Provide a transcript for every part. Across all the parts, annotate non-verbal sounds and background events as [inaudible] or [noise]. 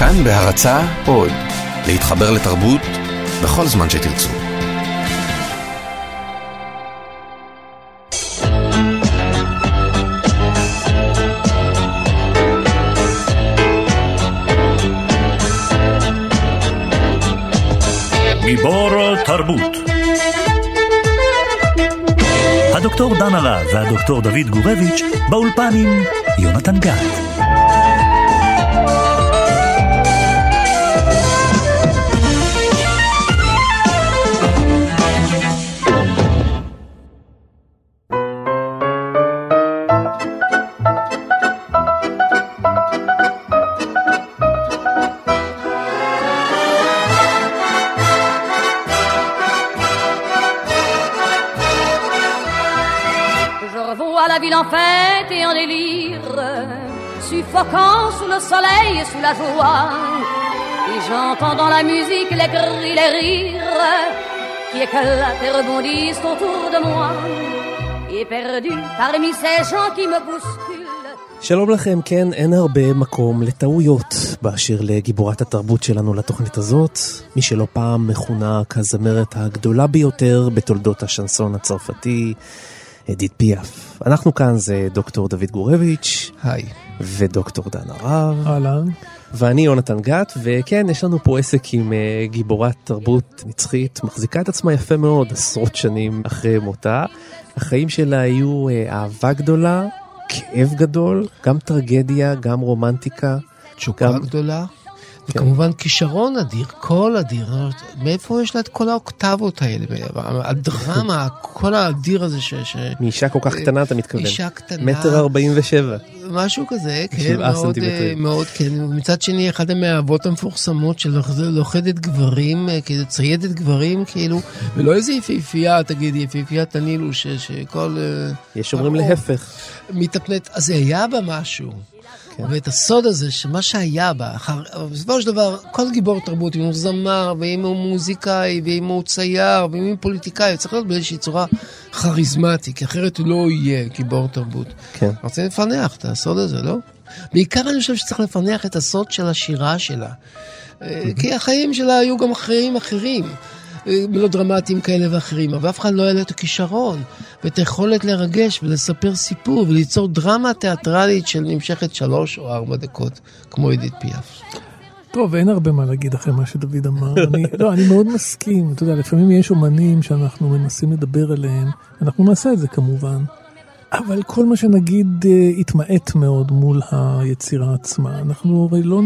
כאן בהרצה עוד, להתחבר לתרבות בכל זמן שתרצו. גיבור תרבות הדוקטור דן הרב והדוקטור דוד גורביץ' באולפן עם יונתן גת. Suffoquant sous le soleil et sous la joie. Et j'entends dans la musique les cris, les rires qui éclatent et rebondissent autour de moi. Et perdu parmi ces gens qui me bousculent. שלום לכם, כן, אין הרבה מקום לטעויות באשר לגיבורת התרבות שלנו לתוכנית הזאת, מי שלא פעם מכונה כזמרת הגדולה ביותר בתולדות השנסון הצרפתי, אדית פיאף. אנחנו כאן זה דוקטור דוד גורביץ'. היי. ודוקטור דן הרב. אהלן. ואני יונתן גת, וכן, יש לנו פה עסק עם uh, גיבורת תרבות נצחית, מחזיקה את עצמה יפה מאוד עשרות שנים אחרי מותה. החיים שלה היו uh, אהבה גדולה, כאב גדול, גם טרגדיה, גם רומנטיקה. תשוקה גם... גדולה. וכמובן כישרון אדיר, קול אדיר, מאיפה יש לה את כל האוקטבות האלה? הדרמה, הקול האדיר הזה ש... ש... מאישה כל כך קטנה אתה מתכוון. אישה קטנה. מטר ארבעים ושבע. משהו כזה, כן, מאוד, אה, מאוד כן. מצד שני, אחת המאהבות המפורסמות של לוכדת גברים, אה, כאילו ציידת גברים, כאילו, ולא איזה יפיפייה, תגיד, יפיפייה תנילו, שכל... אה, יש אומרים להפך. מתאפנט, אז היה בה משהו. כן. ואת הסוד הזה, שמה שהיה בה, בסופו של דבר, כל גיבור תרבות, אם הוא זמר, ואם הוא מוזיקאי, ואם הוא צייר, ואם הוא פוליטיקאי, צריך להיות באיזושהי צורה כריזמטי, כי אחרת הוא לא יהיה גיבור תרבות. כן. רוצה לפענח את הסוד הזה, לא? בעיקר אני חושב שצריך לפענח את הסוד של השירה שלה. כי החיים שלה היו גם אחרים אחרים. מלודרמטיים כאלה ואחרים, אבל אף אחד לא היה לו את הכישרון ואת היכולת לרגש ולספר סיפור וליצור דרמה תיאטרלית של נמשכת שלוש או ארבע דקות, כמו עידית פיאף. טוב, אין הרבה מה להגיד אחרי מה שדוד אמר. אני, לא, אני מאוד מסכים. אתה יודע, לפעמים יש אומנים שאנחנו מנסים לדבר עליהם, אנחנו נעשה את זה כמובן. אבל כל מה שנגיד uh, התמעט מאוד מול היצירה עצמה. אנחנו הרי לא...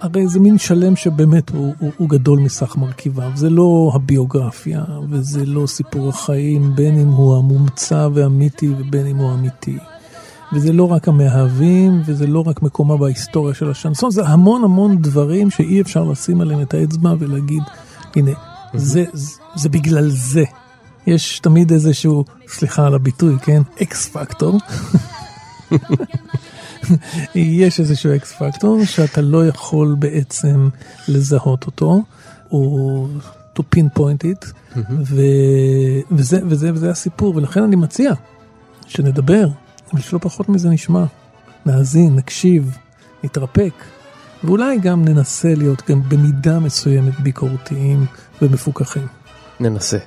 הרי זה מין שלם שבאמת הוא, הוא, הוא גדול מסך מרכיביו. זה לא הביוגרפיה וזה לא סיפור החיים, בין אם הוא המומצא והמיתי ובין אם הוא אמיתי. וזה לא רק המאהבים, וזה לא רק מקומה בהיסטוריה של השנסון, זה המון המון דברים שאי אפשר לשים עליהם את האצבע ולהגיד, הנה, זה, זה, זה בגלל זה. יש תמיד איזשהו, סליחה על הביטוי, כן? אקס פקטור. [laughs] יש איזשהו אקס פקטור שאתה לא יכול בעצם לזהות אותו, או to pinpoint it, mm-hmm. ו... וזה, וזה, וזה הסיפור, ולכן אני מציע שנדבר, ושלא פחות מזה נשמע, נאזין, נקשיב, נתרפק, ואולי גם ננסה להיות גם במידה מסוימת ביקורתיים ומפוקחים. ננסה.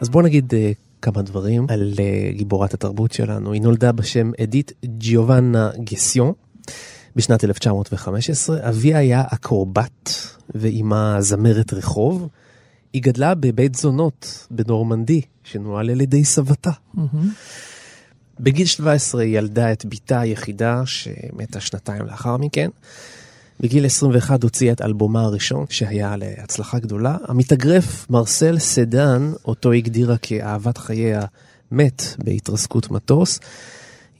אז בוא נגיד uh, כמה דברים על uh, גיבורת התרבות שלנו. היא נולדה בשם אדית ג'יובנה גסיון בשנת 1915. אביה היה אקרובט ואימה זמרת רחוב. היא גדלה בבית זונות בנורמנדי, שנוהל על ידי סבתה. Mm-hmm. בגיל 17 היא ילדה את בתה היחידה, שמתה שנתיים לאחר מכן. בגיל 21 הוציאה את אלבומה הראשון, שהיה להצלחה גדולה. המתאגרף מרסל סדן, אותו הגדירה כאהבת חייה, מת בהתרסקות מטוס.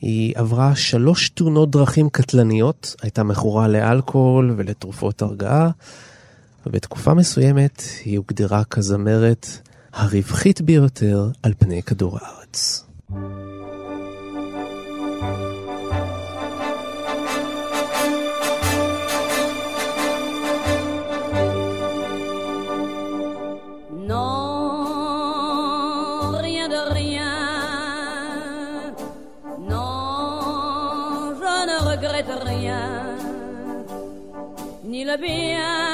היא עברה שלוש תאונות דרכים קטלניות, הייתה מכורה לאלכוהול ולתרופות הרגעה, ובתקופה מסוימת היא הוגדרה כזמרת הרווחית ביותר על פני כדור הארץ. regrette vida mía.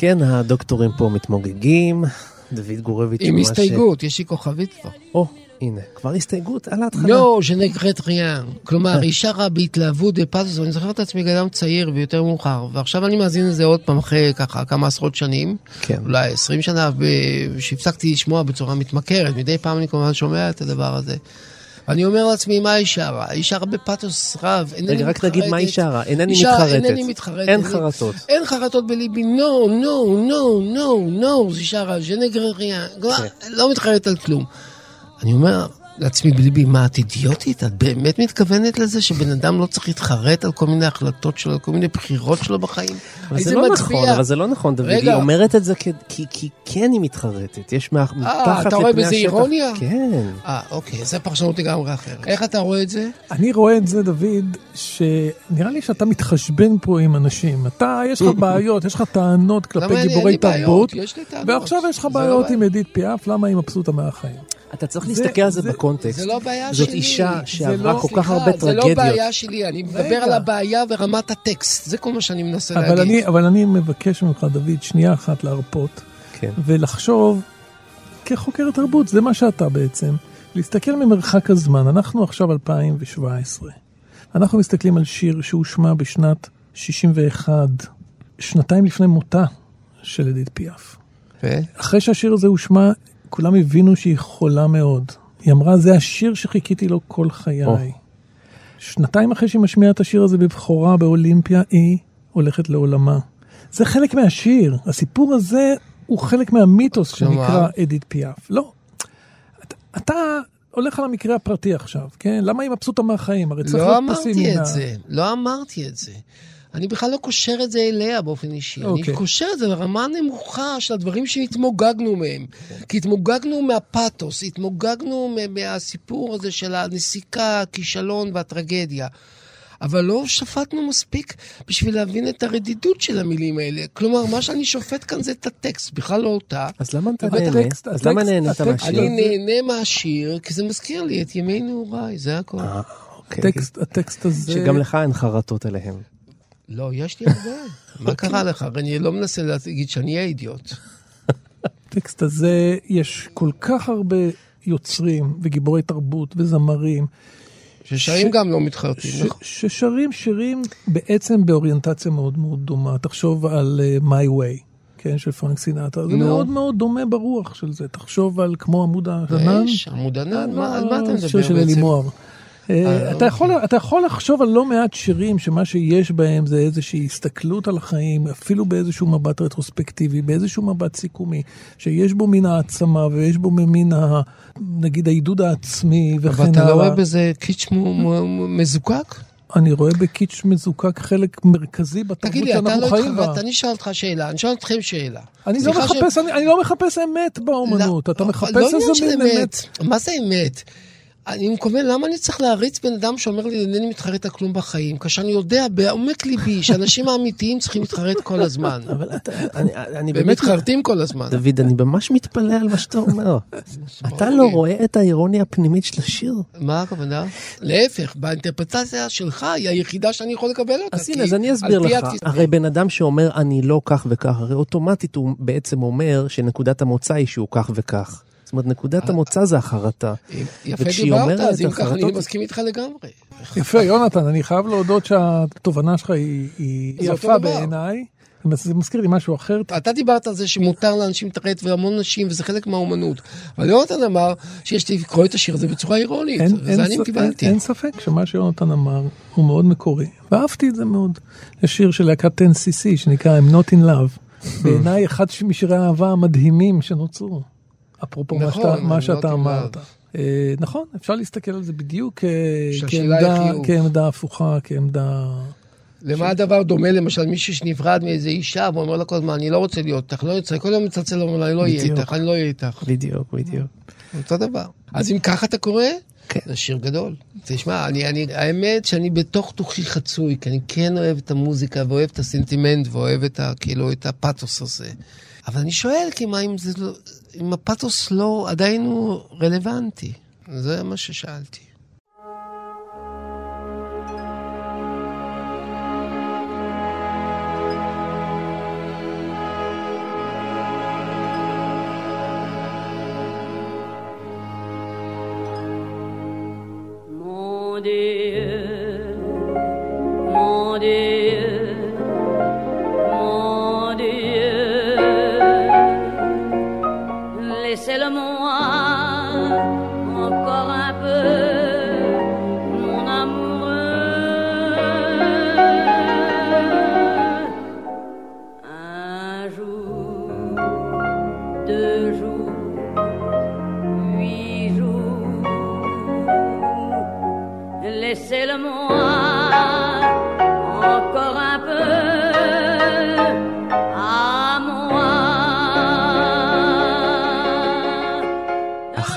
כן, הדוקטורים פה מתמוגגים, דוד גורביץ' עם הסתייגות, יש לי כוכבית כבר. או, הנה, כבר הסתייגות על ההתחלה. לא, ז'נגרט ריאן. כלומר, היא שרה בהתלהבות בפאתוס, ואני זוכר את עצמי כאדם צעיר ויותר מאוחר, ועכשיו אני מאזין לזה עוד פעם אחרי ככה כמה עשרות שנים, כן. אולי 20 שנה, שהפסקתי לשמוע בצורה מתמכרת, מדי פעם אני כמובן שומע את הדבר הזה. אני אומר לעצמי, מה היא שרה? היא שרה בפאתוס רב, אינני רגע, רק נגיד מה היא מתחרטת. שרה, אינני מתחרטת. אינני מתחרטת. אין חרטות. אין חרטות בליבי, נו, נו, נו, נו, נו, זה שרה, ז'נגרריה, כן. לא מתחרט על כלום. אני אומר לעצמי בליבי, מה, את אידיוטית? את באמת מתכוונת לזה שבן אדם לא צריך להתחרט על כל מיני החלטות שלו, על כל מיני בחירות שלו בחיים? אבל האם זה לא מצביע? נכון, אבל זה לא נכון, דוד. רגע. היא אומרת את זה כי- כי כי כן היא מתחרטת. יש מה- מתחת אתה רואה לפני בזה השטח. אירוניה? כן. אה, אוקיי, זו פרשנות לגמרי אחרת. איך אתה רואה את זה? אני רואה את זה, דוד, שנראה לי שאתה מתחשבן פה עם אנשים. אתה, יש לך [laughs] בעיות, יש לך טענות כלפי גיבורי אין לי בעיות? תרבות, יש לי טענות. ועכשיו יש לך זה לא בעיות. עם אדית פיאף, למה היא מבסוטה מהחיים? אתה צריך זה- להסתכל על זה זה- בקונטקסט. זה לא בעיה זאת שלי. אישה זה שעברה לא- כל כך סליחה, הרבה זה לא טרגדיות. בעיה שלי, אני מדבר רגע. על הבעיה ורמת הטקסט, זה כל מה שאני מנסה אבל להגיד. אני, אבל אני מבקש ממך, דוד, שנייה אחת להרפות, כן. ולחשוב, כחוקר תרבות, זה מה שאתה בעצם, להסתכל ממרחק הזמן. אנחנו עכשיו 2017. אנחנו מסתכלים על שיר שהושמע בשנת 61, שנתיים לפני מותה של אדית פיאף. ו? אחרי שהשיר הזה הושמע, כולם הבינו שהיא חולה מאוד. היא אמרה, זה השיר שחיכיתי לו כל חיי. או. שנתיים אחרי שהיא משמיעה את השיר הזה בבכורה באולימפיה, היא הולכת לעולמה. זה חלק מהשיר. הסיפור הזה הוא חלק מהמיתוס? שנקרא אדית פיאף. לא. אתה, אתה הולך על המקרה הפרטי עכשיו, כן? למה היא מבסוטה מהחיים? הרי צריך לא להיות פסימי. אמרתי מה- את זה, לא אמרתי את זה. אני בכלל לא קושר את זה אליה באופן אישי. אני אוקיי. קושר את זה לרמה נמוכה של הדברים שהתמוגגנו מהם. כי התמוגגנו מהפאתוס, התמוגגנו מהסיפור הזה של הנסיקה, הכישלון והטרגדיה. אבל לא שפטנו מספיק בשביל להבין את הרדידות של המילים האלה. כלומר, מה שאני שופט כאן זה את הטקסט, בכלל לא אותה. אז למה אתה נהנה? אז למה הטקסט- מהשיר? אני נהנה מהשיר, כי זה מזכיר לי את ימי נעוריי, זה הכל. אה, אוקיי. הטקסט, הטקסט הזה... שגם לך אין חרטות עליהם. לא, יש לי הרבה. [laughs] מה קרה לך? אני לא מנסה להגיד שאני אהיה אידיוט. בטקסט הזה יש כל כך הרבה יוצרים וגיבורי תרבות וזמרים ששרים ש- גם לא מתחרטים, ש- נכון? ששרים שירים בעצם באוריינטציה מאוד מאוד דומה. תחשוב על uh, My Way, כן, של פרנק סינטרה. זה. מאוד מאוד דומה ברוח של זה. תחשוב על כמו עמוד הענן. עמוד ענן, מה- על מה אתה מדבר שיר של אלי בעצם? מוהר. אה, אה, אתה יכול, אתה יכול לחשוב על לא מעט שירים שמה שיש בהם זה איזושהי הסתכלות על החיים, אפילו באיזשהו מבט רטרוספקטיבי, באיזשהו מבט סיכומי, שיש בו מן העצמה ויש בו מין, ה, נגיד, העידוד העצמי וכן אבל הלאה. אתה לא רואה בזה קיץ' מזוקק? אני רואה בקיץ' מזוקק חלק מרכזי בתרבות תגיד לי, אתה שאנחנו לא חיים בה. התחרט, אני אשאל אותך שאלה, אני אשאל אתכם שאלה. אני לא סליחה ש- מחפש, אני, אני לא מחפש אמת באומנות, לא, אתה מחפש לא איזה מין אמת. מה זה אמת? אני מתכוון, למה אני צריך להריץ בן אדם שאומר לי, אינני מתחרט על כלום בחיים, כאשר אני יודע בעומק ליבי שאנשים האמיתיים צריכים להתחרט כל הזמן. אבל אתה, אני, באמת, מתחרטים כל הזמן. דוד, אני ממש מתפלא על מה שאתה אומר. אתה לא רואה את האירוניה הפנימית של השיר? מה הכוונה? להפך, באינטרפרטציה שלך היא היחידה שאני יכול לקבל אותה. אז הנה, אז אני אסביר לך. הרי בן אדם שאומר אני לא כך וכך, הרי אוטומטית הוא בעצם אומר שנקודת המוצא היא שהוא כך וכך. זאת אומרת, נקודת המוצא זה החרטה. יפה דיברת, אז אם ככה אני מסכים איתך לגמרי. יפה, יונתן, אני חייב להודות שהתובנה שלך היא, יפה. בעיניי. זה מזכיר לי משהו אחר. אתה דיברת על זה שמותר לאנשים להתערט והמון נשים, וזה חלק מהאומנות. אבל יונתן אמר שיש לקרוא את השיר הזה בצורה אירונית, וזה אני קיבלתי. אין, אין ספק שמה שיונתן אמר הוא מאוד מקורי, ואהבתי את זה מאוד. יש שיר של להקת 10cc שנקרא I'm Not in Love, [laughs] בעיניי אחד משירי האהבה המדהימים שנוצרו. אפרופו מה נכון, שאתה, מה שאתה in אמרת. אה, נכון, אפשר להסתכל על זה בדיוק אה, כעמדה. כעמדה הפוכה, כעמדה... למה הדבר דומה, למשל, מישהו שנפרד מאיזה אישה, ואומר לה כל הזמן, אני לא רוצה להיות איתך, לא רוצה, כל יום מצלצל, אומר לה, אני לא אהיה. איתך, אני לא אהיה איתך. בדיוק, בדיוק. אותו דבר. אז אם ככה אתה קורא, כן. זה שיר גדול. תשמע, אני, אני, האמת שאני בתוך תוכי חצוי, כי אני כן אוהב את המוזיקה ואוהב את הסנטימנט ואוהב את ה, כאילו, את הפאתוס הזה. אבל אני שואל, כי מה אם זה לא, אם הפאתוס לא, עדיין הוא רלוונטי. זה מה ששאלתי. Mon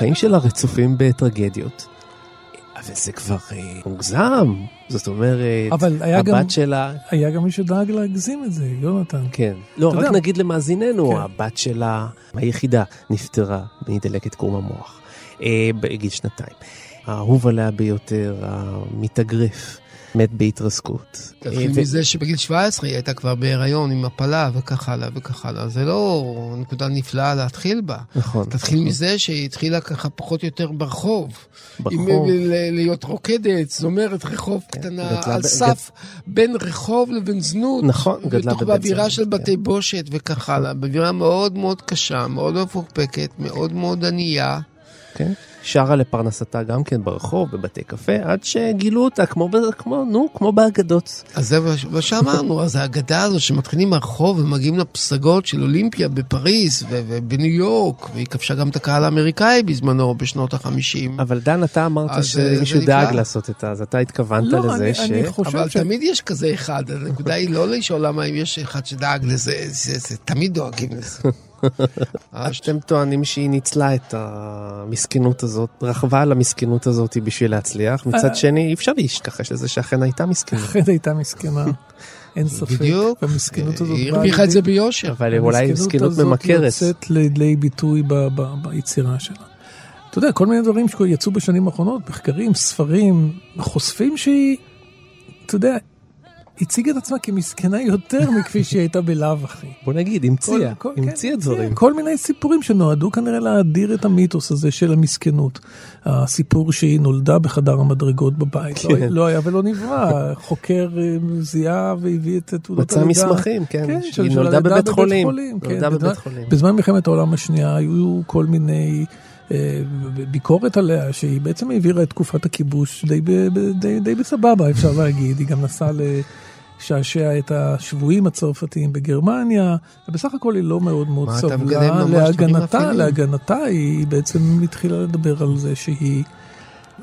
החיים שלה רצופים בטרגדיות. אבל זה כבר אה, מוגזם. זאת אומרת, אבל הבת גם- שלה, היה גם מי שדאג להגזים את זה, יונתן. כן. לא, רק יודע. נגיד למאזיננו, כן. הבת שלה, היחידה, נפטרה מדלקת קרום המוח. אה, בגיל שנתיים. האהוב עליה ביותר, המתאגרף, מת בהתרסקות. תתחיל אה, ו- מזה שבגיל 17 היא הייתה כבר בהיריון עם הפלה וכך הלאה וכך הלאה. זה לא נקודה נפלאה להתחיל בה. נכון. תתחיל נכון. מזה שהיא התחילה ככה פחות או יותר ברחוב. ברחוב. עם, להיות רוקדת, זומרת רחוב קטנה, כן, גדלה על ב- סף בין רחוב לבין זנות. נכון, גדלה בתוך בבית באווירה זונות, של כן. בתי בושת וכך הלאה. באווירה מאוד מאוד קשה, מאוד מפוקפקת, מאוד מאוד ענייה. כן. שרה לפרנסתה גם כן ברחוב, בבתי קפה, עד שגילו אותה, כמו, ב- כמו, נו, כמו באגדות. אז זה מה שאמרנו, אז האגדה הזו שמתחילים מהרחוב ומגיעים לפסגות של אולימפיה בפריז ו- ובניו יורק, והיא כבשה גם את הקהל האמריקאי בזמנו, בשנות החמישים. אבל דן, אתה אמרת אז זה- שמישהו זה דאג. לעשות את זה, אז אתה התכוונת לא, לזה אני- ש... אני חושב אבל ש... תמיד יש כזה אחד, הנקודה היא לא לשאול למה אם יש אחד שדאג לזה, זה, זה, תמיד דואגים לזה. [laughs] אז אתם טוענים שהיא ניצלה את המסכנות הזאת, רכבה על המסכנות הזאת בשביל להצליח, מצד אה. שני אי אפשר להתכחש לזה שאכן הייתה מסכנות. [laughs] אכן הייתה מסכנה, אין ספק. בדיוק. והמסכנות הזאת היא הרוויחה את זה ביושר. אבל אולי המסכנות מסכנות הזאת ממכרת. יוצאת לידי ביטוי ביצירה שלה. אתה יודע, כל מיני דברים שיצאו בשנים האחרונות, מחקרים, ספרים, חושפים שהיא, אתה יודע, הציגה את עצמה כמסכנה יותר מכפי שהיא הייתה בלאו הכי. בוא נגיד, המציאה, כל- כן, המציאה דברים. כל מיני סיפורים שנועדו כנראה להאדיר את המיתוס הזה של המסכנות. הסיפור שהיא נולדה בחדר המדרגות בבית, לא, כן. לא היה ולא נברא, חוקר אה, זיהה והביא את תעודת מצא מסמכים, כן, כן, שהיא נולדה הלידה בבית חולים. כן, נולדה בבית חולים. בזמן מלחמת העולם השנייה היו כל מיני אה, ביקורת עליה, שהיא בעצם העבירה את תקופת הכיבוש די, ב- די, די בסבבה, אפשר להגיד. היא גם נסעה לשעשע את השבויים הצרפתיים בגרמניה, ובסך הכל היא לא מאוד מאוד סבלה. להגנתה? להגנתה, היא בעצם התחילה לדבר על זה שהיא...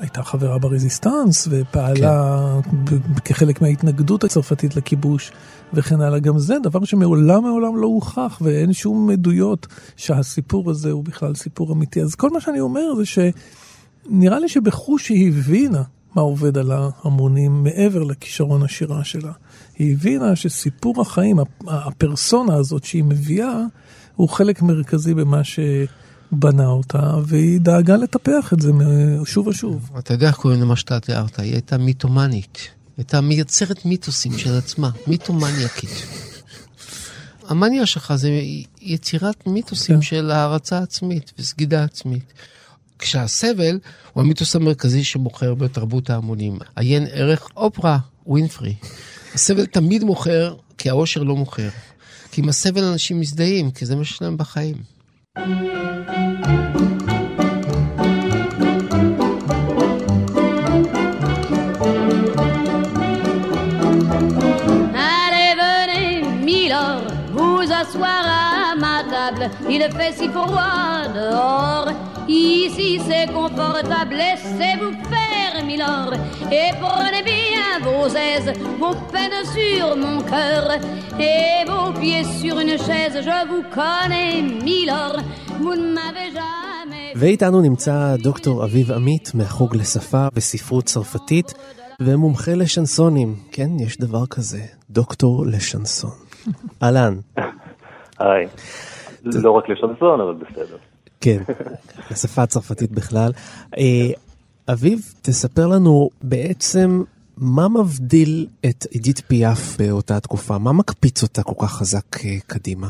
הייתה חברה ברזיסטנס ופעלה ב- כחלק מההתנגדות הצרפתית לכיבוש וכן הלאה. גם זה דבר שמעולם מעולם לא הוכח ואין שום עדויות שהסיפור הזה הוא בכלל סיפור אמיתי. אז כל מה שאני אומר זה שנראה לי שבחוש היא הבינה מה עובד על ההמונים מעבר לכישרון השירה שלה. היא הבינה שסיפור החיים, הפ- הפרסונה הזאת שהיא מביאה, הוא חלק מרכזי במה שבנה אותה, והיא דאגה לטפח את זה שוב ושוב. אתה יודע איך קוראים למה שאתה תיארת, היא הייתה מיתומנית. הייתה מייצרת מיתוסים של עצמה, מיתומניאקית. המאניה שלך זה יצירת מיתוסים כן. של הערצה עצמית וסגידה עצמית. כשהסבל הוא המיתוס המרכזי שמוכר בתרבות ההמונים. עיין ערך אופרה ווינפרי. הסבל תמיד מוכר כי העושר לא מוכר. כי עם הסבל אנשים מזדהים, כי זה מה שיש להם בחיים. Il fait si froid dehors. Ici c'est confortable, laissez-vous faire, milord, et prenez bien vos aises, vos peines sur mon cœur, et vos pieds sur une chaise, je vous connais, milord, vous ne m'avez jamais... ואיתנו נמצא דוקטור אביב עמית מהחוג לשפה וספרות צרפתית ומומחה לשנסונים. כן, יש דבר כזה, דוקטור לשנסון. אהלן. היי. לא רק לשנסון, אבל בסדר. כן, לשפה הצרפתית בכלל. אה, אביב, תספר לנו בעצם מה מבדיל את עידית פיאף באותה תקופה? מה מקפיץ אותה כל כך חזק אה, קדימה?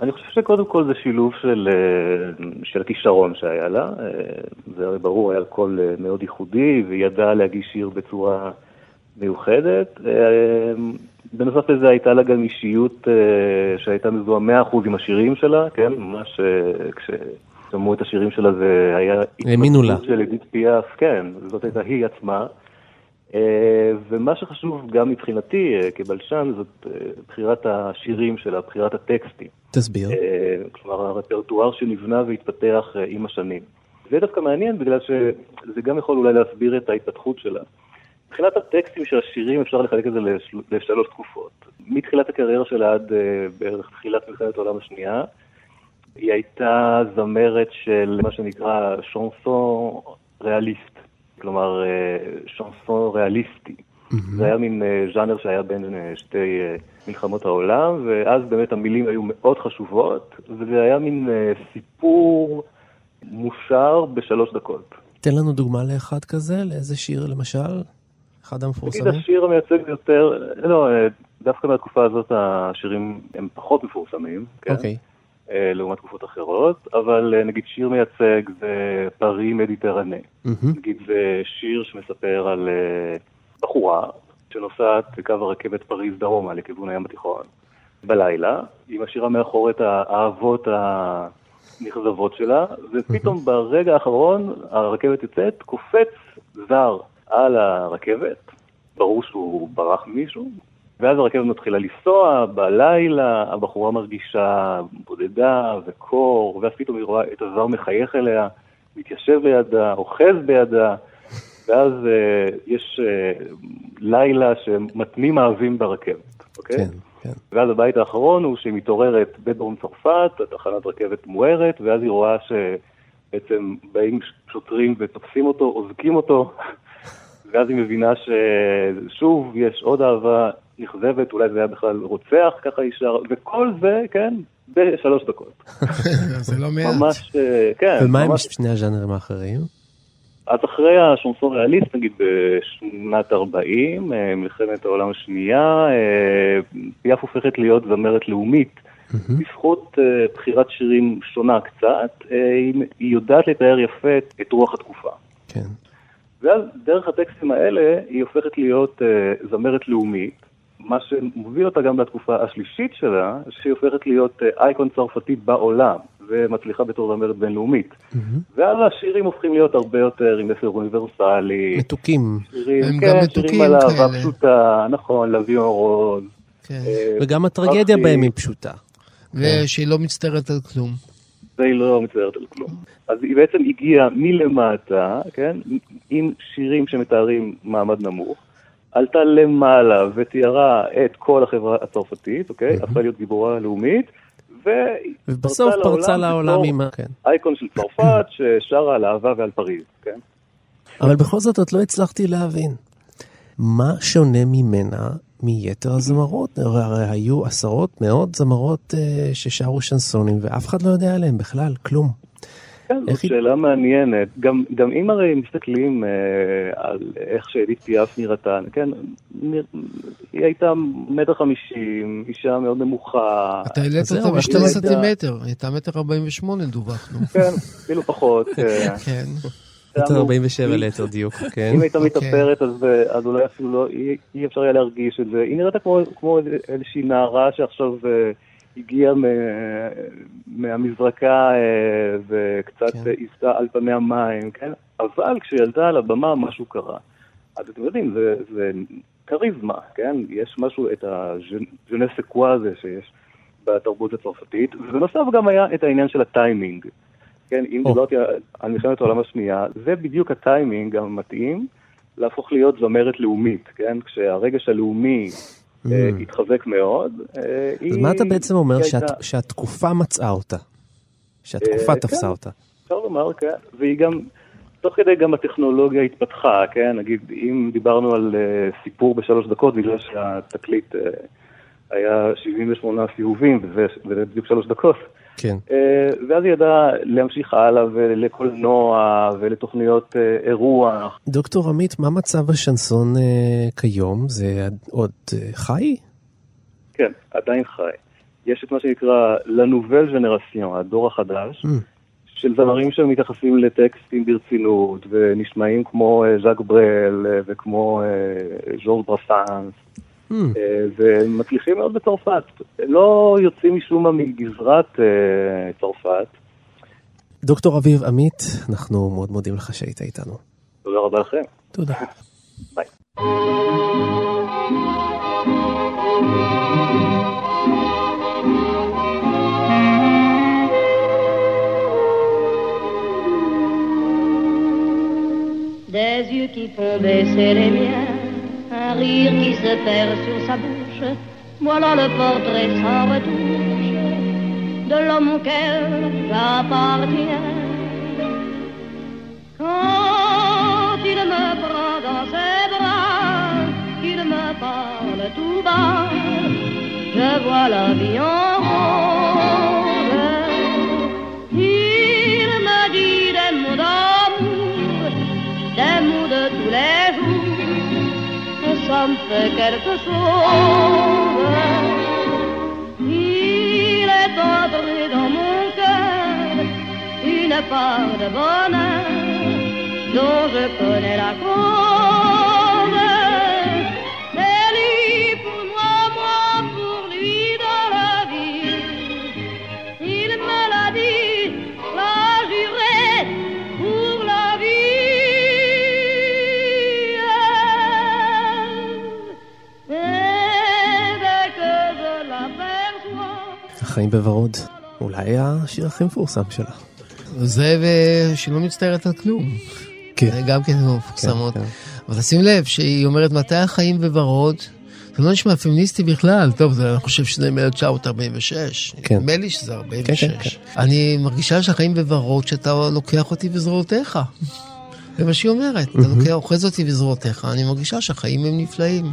אני חושב שקודם כל זה שילוב של, אה, של הכישרון שהיה לה. זה הרי ברור, היה קול מאוד ייחודי, והיא ידעה להגיש שיר בצורה מיוחדת. בנוסף לזה הייתה לה גם אישיות שהייתה מזוהה 100% עם השירים שלה, כן? ממש כששמעו את השירים שלה זה היה... האמינו לה. של עידית פיאף, כן, זאת הייתה היא עצמה. ומה שחשוב גם מבחינתי כבלשן זאת בחירת השירים שלה, בחירת הטקסטים. תסביר. כלומר, הרפרטואר שנבנה והתפתח עם השנים. זה דווקא מעניין בגלל שזה גם יכול אולי להסביר את ההתפתחות שלה. מבחינת הטקסטים של השירים אפשר לחלק את זה לשל... לשלוש תקופות. מתחילת הקריירה שלה עד בערך תחילת מלחמת העולם השנייה, היא הייתה זמרת של מה שנקרא שונסון ריאליסט, כלומר שונסון ריאליסטי. Mm-hmm. זה היה מין ז'אנר שהיה בין שתי מלחמות העולם, ואז באמת המילים היו מאוד חשובות, וזה היה מין סיפור מושר בשלוש דקות. תן לנו דוגמה לאחד כזה, לאיזה שיר למשל? אחד המפורסמים? נגיד השיר המייצג יותר, לא, דווקא מהתקופה הזאת השירים הם פחות מפורסמים, כן? אוקיי. Okay. לעומת תקופות אחרות, אבל נגיד שיר מייצג זה פרי מדיטרנה. Mm-hmm. נגיד זה שיר שמספר על בחורה שנוסעת בקו הרכבת פריז דרומה לכיוון הים התיכון בלילה, היא משאירה מאחור את האהבות הנכזבות שלה, ופתאום mm-hmm. ברגע האחרון הרכבת יוצאת, קופץ זר על הרכבת, ברור שהוא ברח ממישהו, ואז הרכבת מתחילה לנסוע, בלילה הבחורה מרגישה בודדה וקור, ואז פתאום היא רואה את הזר מחייך אליה, מתיישב לידה, אוחז בידה, ואז uh, יש uh, לילה שמתנים אהבים ברכבת, אוקיי? כן, כן. ואז הבית האחרון הוא שהיא מתעוררת בדרום צרפת, התחנת רכבת מוארת, ואז היא רואה שבעצם באים שוטרים ותופסים אותו, אוזקים אותו, ואז היא מבינה ששוב יש עוד אהבה נכזבת, אולי זה היה בכלל רוצח, ככה היא שרה, וכל זה, כן, בשלוש דקות. [laughs] זה לא מעט. ממש, כן. ומה עם. שני הז'אנרים האחרים? אז אחרי השונסון ריאליסט, נגיד בשנת 40, מלחמת העולם השנייה, פיאף הופכת להיות זמרת לאומית. בזכות בחירת שירים שונה קצת, היא יודעת לתאר יפה את רוח התקופה. כן. ואז דרך הטקסטים האלה היא הופכת להיות uh, זמרת לאומית, מה שמוביל אותה גם לתקופה השלישית שלה, שהיא הופכת להיות uh, אייקון צרפתית בעולם, ומצליחה בתור זמרת בינלאומית. Mm-hmm. ואז השירים הופכים להיות הרבה יותר עם מסר אוניברסלי. מתוקים. שירים, הם כן, גם מתוקים שירים על אהבה כאלה. פשוטה, נכון, לביון רוז. כן. אה, וגם הטרגדיה בהם היא פשוטה. ושהיא לא מצטערת על כלום. והיא לא מצטערת על כלום. אז היא בעצם הגיעה מלמטה, כן, עם שירים שמתארים מעמד נמוך, עלתה למעלה ותיארה את כל החברה הצרפתית, אוקיי? הפכה להיות גיבורה לאומית, ובסוף פרצה לעולם עם. כן. אייקון של צרפת ששרה על אהבה ועל פריז, כן? אבל בכל זאת עוד לא הצלחתי להבין. מה שונה ממנה מיתר הזמרות? הרי היו עשרות, מאות זמרות אה, ששרו שנסונים, ואף אחד לא יודע עליהם בכלל, כלום. כן, זאת איך היא- שאלה מעניינת. גם, גם אם הרי מסתכלים אה, על איך שאדית פיאף נראתה, כן, נרא... היא הייתה מטר חמישים, אישה מאוד נמוכה, אתה העלית אותה אבל בשתי היא סנטימטר, היא הייתה מטר ארבעים ושמונה דווחנו. כן, אפילו פחות. אה, כן. [laughs] מטר היה 47 היא- ליתר דיוק, [laughs] כן. אם הייתה אוקיי. מתאפרת אז, אז אולי אפילו לא, אי, אפשר היה להרגיש את זה. היא נראתה כמו, כמו איזה- איזושהי נערה שעכשיו אה, הגיעה מהמזרקה אה, וקצת כן. עיסה על פני המים, כן? אבל כשהיא עלתה על הבמה משהו קרה. אז אתם יודעים, זה, זה כריזמה, כן? יש משהו, את הז'נסקווה הזה שיש בתרבות הצרפתית, ובנוסף גם היה את העניין של הטיימינג. כן, אם. דיברתי על- מלחמת העולם השנייה, זה בדיוק הטיימינג המתאים להפוך להיות זמרת לאומית, כן? כשהרגש הלאומי אה, התחזק מאוד, אה, אז. מה אתה בעצם אומר, שהתקופה מצאה אותה? שהתקופה אה, תפסה כן. אותה. אפשר לומר, כן, והיא גם, תוך כדי גם הטכנולוגיה התפתחה, כן, נגיד, אם דיברנו על uh, סיפור בשלוש דקות, בגלל שהתקליט uh, היה 78 סיבובים, וזה בדיוק שלוש דקות, כן. uh, ואז היא ידעה להמשיך הלאה ולקולנוע ולתוכניות uh, אירוח. דוקטור עמית, מה מצב השנסון אה, כיום? זה עוד אה, חי? כן, עדיין חי. יש את מה שנקרא Nouvelle Generation, הדור החדש, Mm. של זמרים שמתייחסים לטקסטים ברצינות, ונשמעים כמו אה, ז'אק ברל אה, וכמו אה, ז'ורד ברסאנס. אה, ומצליחים מאוד בצרפת. לא יוצאים משום מה מגזרת אה, צרפת. דוקטור אביב עמית, אנחנו מאוד מודים לך שהיית איתנו. תודה רבה לכם. תודה. ביי. Des yeux qui font baisser les miens, rire qui se perd sur sa bouche. Voilà le portrait sans retouche de l'homme auquel j'appartiens. Quand il me prend dans ses bras, qu'il me parle tout bas, je vois la vie en rose. Fait quelque chose. Il est entré dans mon cœur une part de bonheur dont je connais la cause. החיים בוורוד, אולי השיר הכי מפורסם שלה. זה שלא מצטערת על כלום. כן. זה גם כן מפורסמות. כן. אבל תשים לב שהיא אומרת מתי החיים בוורוד. זה לא נשמע פמיניסטי בכלל, טוב, זה, אני חושב שזה מ-1946. כן. נדמה לי שזה 46. כן, כן. אני מרגישה שהחיים בוורוד, שאתה לוקח אותי בזרועותיך. זה מה שהיא אומרת, אתה לוקח, אוחז אותי בזרועותיך, אני מרגישה שהחיים הם נפלאים.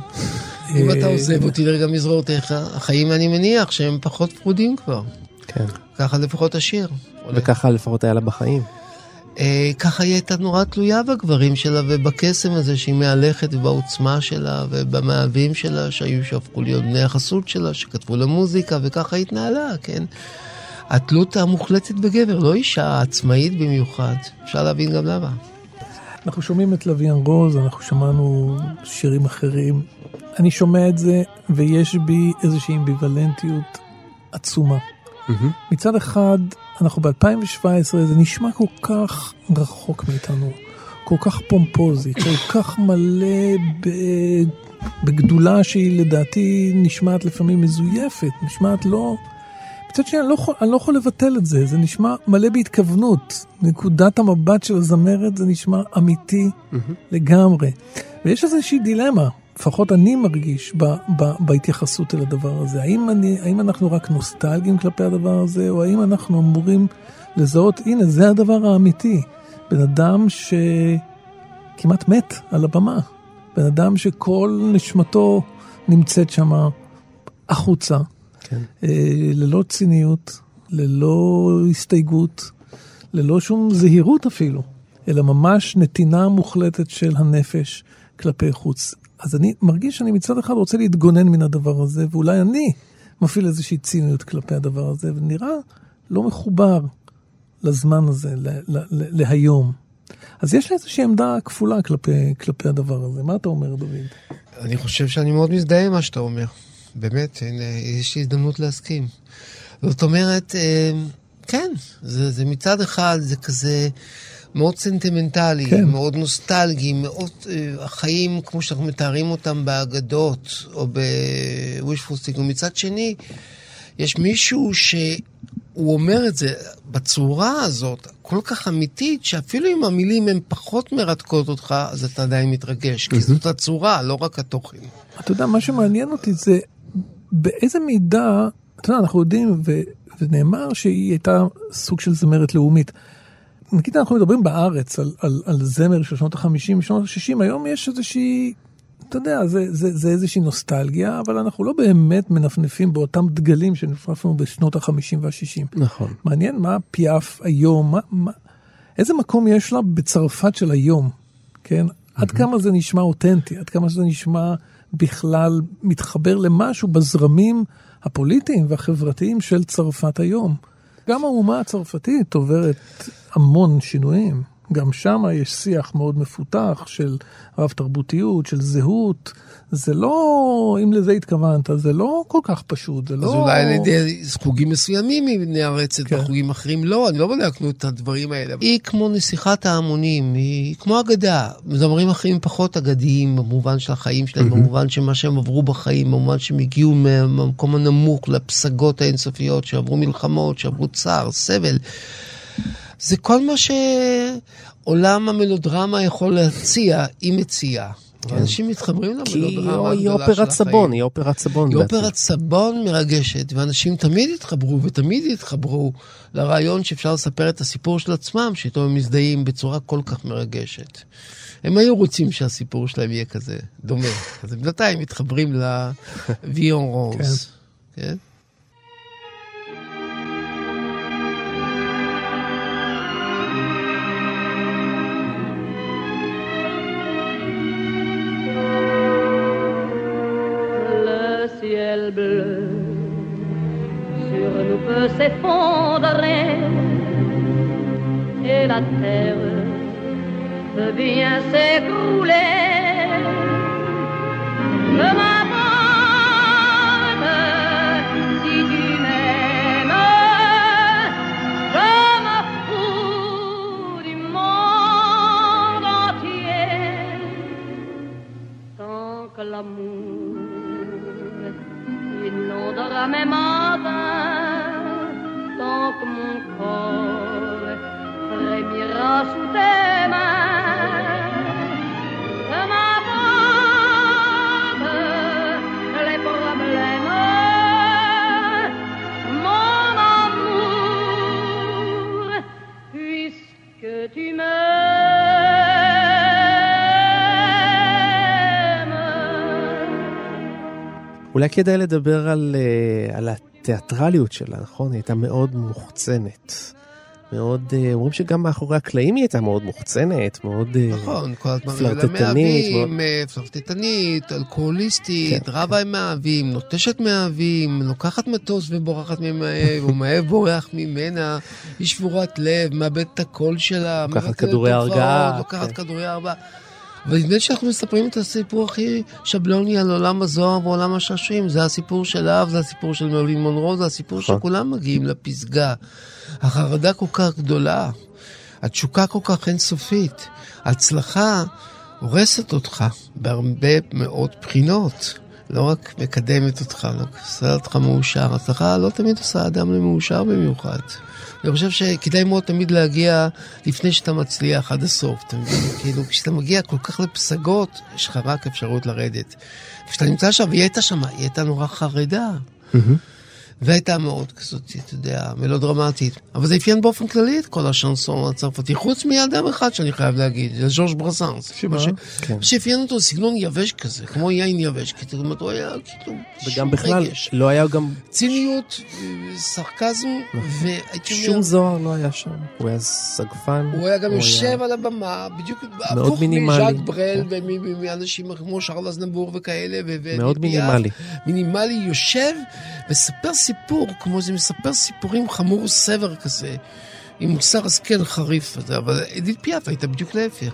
אם אתה עוזב אותי לרגע מזרועותיך, החיים אני מניח שהם פחות פרודים כבר. כן. ככה לפחות השיר. וככה לפחות היה לה בחיים. אה, ככה היא הייתה נורא תלויה בגברים שלה ובקסם הזה שהיא מהלכת ובעוצמה שלה ובמאהבים שלה שהיו שהפכו להיות בני החסות שלה, שכתבו לה מוזיקה וככה היא התנהלה, כן? התלות המוחלטת בגבר, לא אישה עצמאית במיוחד, אפשר להבין גם למה. אנחנו שומעים את לוויאן רוז, אנחנו שמענו שירים אחרים. אני שומע את זה, ויש בי איזושהי אמביוולנטיות עצומה. מצד אחד, אנחנו ב-2017, זה נשמע כל כך רחוק מאיתנו, כל כך פומפוזי, כל כך מלא ב... בגדולה שהיא לדעתי נשמעת לפעמים מזויפת, נשמעת לא... מצד שני, אני לא, יכול, אני לא יכול לבטל את זה, זה נשמע מלא בהתכוונות. נקודת המבט של הזמרת זה נשמע אמיתי לגמרי. ויש איזושהי דילמה, לפחות אני מרגיש ב, ב, בהתייחסות אל הדבר הזה. האם, אני, האם אנחנו רק נוסטלגיים כלפי הדבר הזה, או האם אנחנו אמורים לזהות, הנה, זה הדבר האמיתי. בן אדם שכמעט מת על הבמה. בן אדם שכל נשמתו נמצאת שמה החוצה. כן. אה, ללא ציניות, ללא הסתייגות, ללא שום זהירות אפילו, אלא ממש נתינה מוחלטת של הנפש כלפי חוץ. אז אני מרגיש שאני מצד אחד רוצה להתגונן מן הדבר הזה, ואולי אני מפעיל איזושהי ציניות כלפי הדבר הזה, ונראה לא מחובר לזמן הזה, ל- ל- ל- להיום. אז יש לי איזושהי עמדה כפולה כלפי, כלפי הדבר הזה. מה אתה אומר, דוד? אני חושב שאני מאוד מזדהה עם מה שאתה אומר. באמת, הנה, יש הזדמנות להסכים. זאת אומרת, אה, כן, זה, זה מצד אחד, זה כזה מאוד סנטימנטלי, כן. מאוד נוסטלגי, מאוד אה, החיים כמו שאנחנו מתארים אותם באגדות, או סטיק, ומצד שני, יש מישהו שהוא אומר את זה בצורה הזאת, כל כך אמיתית, שאפילו אם המילים הן פחות מרתקות אותך, אז אתה עדיין מתרגש, כי זאת הצורה, לא רק התוכן. אתה יודע, מה שמעניין אותי זה באיזה מידה, אתה יודע, אנחנו יודעים, ו, ונאמר שהיא הייתה סוג של זמרת לאומית. נגיד אנחנו מדברים בארץ על, על, על זמר של שנות ה-50, שנות ה-60, היום יש איזושהי, אתה יודע, זה, זה, זה איזושהי נוסטלגיה, אבל אנחנו לא באמת מנפנפים באותם דגלים שנפנפנו בשנות ה-50 וה-60. נכון. מעניין מה פיאף היום, מה, מה, איזה מקום יש לה בצרפת של היום, כן? עד כמה זה נשמע אותנטי, עד כמה זה נשמע בכלל מתחבר למשהו בזרמים הפוליטיים והחברתיים של צרפת היום. גם האומה הצרפתית עוברת המון שינויים. גם שם יש שיח מאוד מפותח של רב תרבותיות, של זהות. זה לא, אם לזה התכוונת, זה לא כל כך פשוט, זה אז לא... אולי על ידי חוגים מסוימים היא נערצת, כן. וחוגים אחרים לא, אני לא בדקנו את הדברים האלה. היא כמו נסיכת ההמונים, היא כמו אגדה. זמרים אחרים פחות אגדיים במובן של החיים שלהם, במובן של מה שהם עברו בחיים, במובן שהם הגיעו מהמקום הנמוך לפסגות האינסופיות, שעברו מלחמות, שעברו צער, סבל. זה כל מה שעולם המלודרמה יכול להציע, היא מציעה. אנשים מתחברים כי למלודרמה היא הגדולה של אופרת החיים. סבון, היא אופרת סבון. היא בעצם. אופרת סבון מרגשת, ואנשים תמיד התחברו ותמיד התחברו לרעיון שאפשר לספר את הסיפור של עצמם, שאיתו הם מזדהים בצורה כל כך מרגשת. הם היו רוצים שהסיפור שלהם יהיה כזה, דומה. אז בינתיים מתחברים לוויון רוז. [laughs] כן. Le אולי כדאי לדבר על, אה, על התיאטרליות שלה, נכון? היא הייתה מאוד מוחצנת. מאוד, אה, אומרים שגם מאחורי הקלעים היא הייתה מאוד מוחצנת, מאוד אה, נכון, כל הזמן פלרטטנית, אה, פלרטטנית, אלכוהוליסטית, כן, רבה עם מאהבים, נוטשת מאהבים, לוקחת מטוס ובורחת ממאהב, ומאהב בורח ממנה, היא שבורת לב, מאבדת את הקול שלה, לוקחת כדורי הרגעה, לוקחת כן. כדורי הרגעה. אבל נדמה לי שאנחנו מספרים את הסיפור הכי שבלוני על עולם הזוהר ועולם השעשועים. זה הסיפור של האב, זה הסיפור של מרלין מונרו, זה הסיפור נכון. שכולם מגיעים לפסגה. החרדה כל כך גדולה, התשוקה כל כך אינסופית, ההצלחה הורסת אותך בהרבה מאוד בחינות. לא רק מקדמת אותך, לא עושה אותך מאושר. הצלחה לא תמיד עושה אדם למאושר במיוחד. אני חושב שכדאי מאוד תמיד להגיע לפני שאתה מצליח עד הסוף. אתה מבין? כאילו, כשאתה מגיע כל כך לפסגות, יש לך רק אפשרות לרדת. כשאתה נמצא שם, והיא הייתה שם, היא הייתה נורא חרדה. והייתה מאוד כזאת, אתה יודע, מלודרמטית. אבל זה אפיין באופן כללי את כל השנסון הצרפתי, חוץ מאדם אחד שאני חייב להגיד, זה ז'ורג' ברסנס. שמה? מה ש- כן. שאפיין אותו סגנון יבש כזה, כמו יין יבש, כי זאת אומרת, הוא היה כאילו... וגם בכלל, רגש. לא היה גם, ציניות, סרקזם, והייתי אומר... שום זוהר לא היה שם. הוא היה סגפן. הוא היה גם יושב על הבמה, בדיוק הפוך. מז'אק ברל ומאנשים כמו שרל אזנבור וכאלה. מאוד. מינימלי. מינימלי יושב מספר סיפור, כמו זה מספר סיפורים חמור סבר כזה, עם מוסר השכל חריף הזה, אבל אדית פיאף הייתה בדיוק להפך.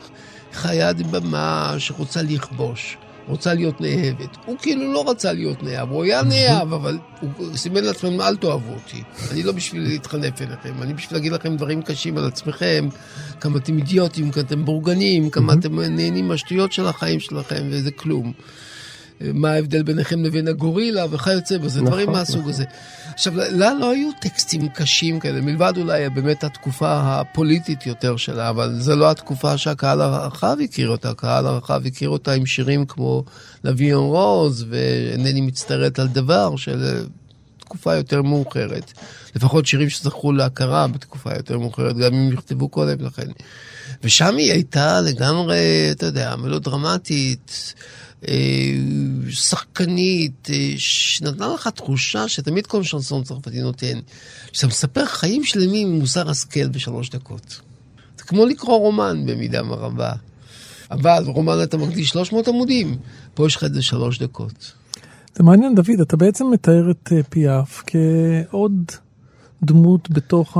חיה על במה שרוצה לכבוש. רוצה להיות נאהבת. הוא כאילו לא רצה להיות נאהב, הוא היה נאהב, אבל הוא סימן לעצמם, אל תאהבו אותי. אני לא בשביל להתחנף אליכם, אני בשביל להגיד לכם דברים קשים על עצמכם, כמה אתם אידיוטים, כמה אתם בורגנים, כמה אתם נהנים מהשטויות של החיים שלכם, וזה כלום. מה ההבדל ביניכם לבין הגורילה וכיוצא בזה, נכון, דברים מהסוג נכון. הזה. עכשיו, לה לא היו טקסטים קשים כאלה, מלבד אולי באמת התקופה הפוליטית יותר שלה, אבל זו לא התקופה שהקהל הרחב הכיר אותה, הקהל הרחב הכיר אותה עם שירים כמו לוויון רוז, ואינני מצטערת על דבר, של תקופה יותר מאוחרת. לפחות שירים שזכו להכרה בתקופה יותר מאוחרת, גם אם נכתבו קודם לכן. ושם היא הייתה לגמרי, אתה יודע, מלודרמטית, שחקנית, אה, שנתנה לך תחושה שתמיד כל שנסון צרפתי נותן, שאתה מספר חיים שלמים עם מוסר השכל בשלוש דקות. זה כמו לקרוא רומן במידה רבה. אבל רומן אתה מקדיש 300 עמודים, פה יש לך את זה שלוש דקות. זה מעניין, דוד, אתה בעצם מתאר את אה, פיאף כעוד דמות בתוך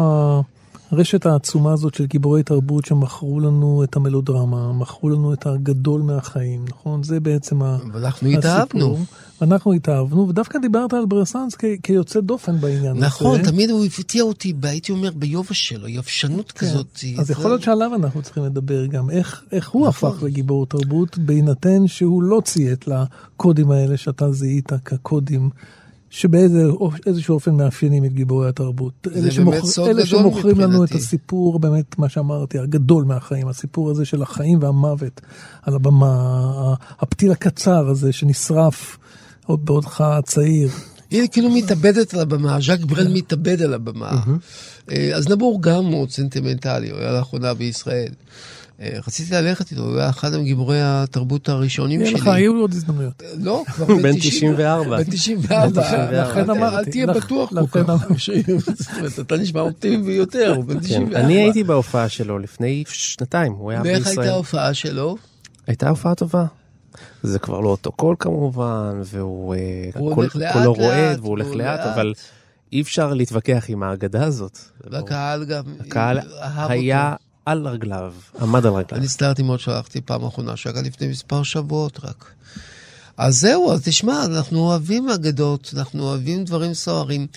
הרשת העצומה הזאת של גיבורי תרבות שמכרו לנו את המלודרמה, מכרו לנו את הגדול מהחיים, נכון? זה בעצם ואנחנו התאהבנו. אנחנו התאהבנו, ודווקא דיברת על ברסנס כ- כיוצא דופן בעניין נכון, הזה. תמיד הוא הפתיע אותי, הייתי אומר, ביובש שלו, יבשנות כן. כזאת. אז זה- יכול להיות שעליו אנחנו צריכים לדבר גם, איך, איך הוא נכון. הפך לגיבור תרבות, בהינתן שהוא לא ציית לקודים האלה שאתה זיהית כקודים. שבאיזשהו אופן מאפיינים את גיבורי התרבות. אלה, באמת סוד אלה גדול שמוכרים לנו את מבחינתי. הסיפור, באמת, מה שאמרתי, הגדול מהחיים, הסיפור הזה של החיים והמוות על הבמה, הפתיל הקצר הזה שנשרף עוד בעודך צעיר. היא כאילו מתאבדת על הבמה, ז'אק ברל מתאבד על הבמה. אה, אז נבור גם מאוד סנטימנטלי, הוא היה לאחרונה בישראל. אה, רציתי ללכת איתו, הוא היה אחד מגיבורי התרבות הראשונים יהיה שלי. לך, היו עוד הזדמנויות. לא, כבר בן 90 94. בן 94. לכן אמרתי, אל תהיה בטוח כל לכן כך. [laughs] אתה נשמע אופטימי ביותר, הוא בן כן, 94. אני הייתי בהופעה שלו לפני שנתיים, הוא היה ואיך בישראל. הייתה ההופעה שלו? הייתה הופעה טובה. זה כבר לא אותו קול כמובן, והוא אה, קולו לאט, רועד והוא הולך לאט. אבל אי אפשר להתווכח עם האגדה הזאת. והקהל גם הקהל היה. על רגליו, עמד על רגליו. אני הצטערתי מאוד שהלכתי פעם אחרונה, שהיה לפני מספר שבועות רק. אז זהו, אז תשמע, אנחנו אוהבים אגדות, אנחנו אוהבים דברים סוערים.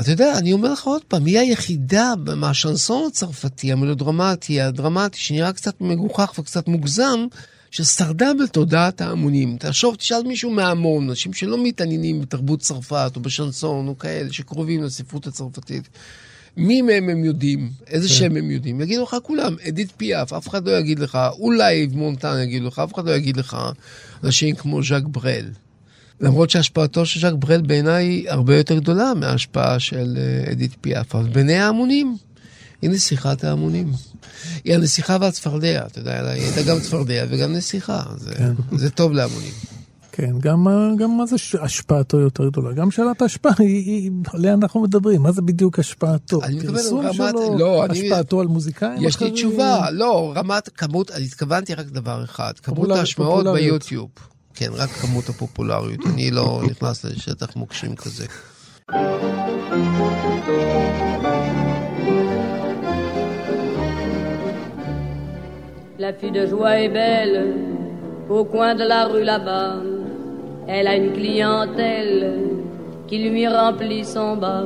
אתה יודע, אני אומר לך עוד פעם, היא היחידה מהשנסון הצרפתי, המלודרמטי, הדרמטי, שנראה קצת מגוחך וקצת מוגזם, ששרדה בתודעת ההמונים. תחשוב, תשאל מישהו מההמון, אנשים שלא מתעניינים בתרבות צרפת או בשנסון או כאלה, שקרובים לספרות הצרפתית. מי מהם הם יודעים, איזה שם הם יודעים, יגידו לך כולם, אדית פיאף, אף אחד לא יגיד לך, אולי מונטן יגיד לך, אף אחד לא יגיד לך. אנשים כמו ז'אק ברל. למרות שהשפעתו של ז'אק ברל בעיניי הרבה יותר גדולה מההשפעה של אה, אדית פיאף, אבל בעיני ההמונים, היא נסיכת ההמונים. היא הנסיכה והצפרדע, אתה יודע, היא הייתה גם צפרדע וגם נסיכה, זה, זה טוב להמונים. כן, גם, גם מה זה השפעתו יותר גדולה? גם שאלת ההשפעה, היא, היא, עליה אנחנו מדברים, מה זה בדיוק השפעתו? אני מתכוון פרסום רמת- שלו, לא, אני- השפעתו על מוזיקאים יש לי אחרים? תשובה, לא, רמת כמות, אני התכוונתי רק דבר אחד, כמות ההשמעות. ביוטיוב. כן, רק כמות הפופולריות, אני לא נכנס לשטח מוקשים כזה. La fille de joie est belle, au coin de la rue là-bas. Elle a une clientèle qui lui remplit son bas.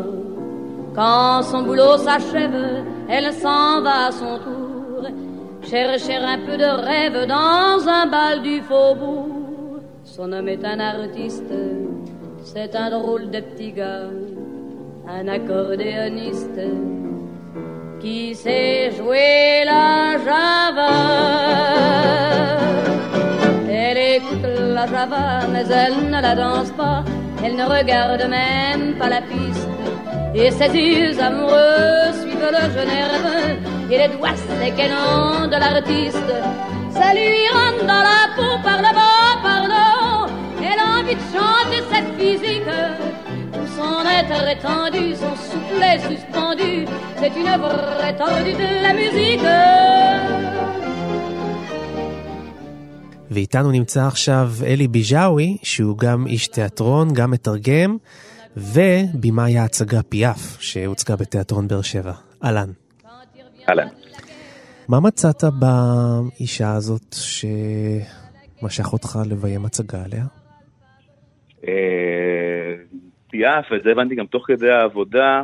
Quand son boulot s'achève, elle s'en va à son tour, chercher un peu de rêve dans un bal du faubourg. Son homme est un artiste, c'est un drôle de petit gars, un accordéoniste qui sait jouer la java. Mais elle ne la danse pas. Elle ne regarde même pas la piste. Et ses yeux amoureux suivent le jeune nerveux. Et les doigts non de l'artiste. Ça lui rentre dans la peau par le bas, par le haut. Elle a envie de chanter cette physique. Tout son être étendu, son soufflet suspendu, c'est une vraie tordue de la musique. ואיתנו נמצא עכשיו אלי ביג'אווי, שהוא גם איש תיאטרון, גם מתרגם, ובמאי ההצגה פיאף, שהוצגה בתיאטרון באר שבע. אהלן. אהלן. מה מצאת באישה הזאת שמשך אותך לביים הצגה עליה? אה, פיאף, ואת זה הבנתי גם תוך כדי העבודה,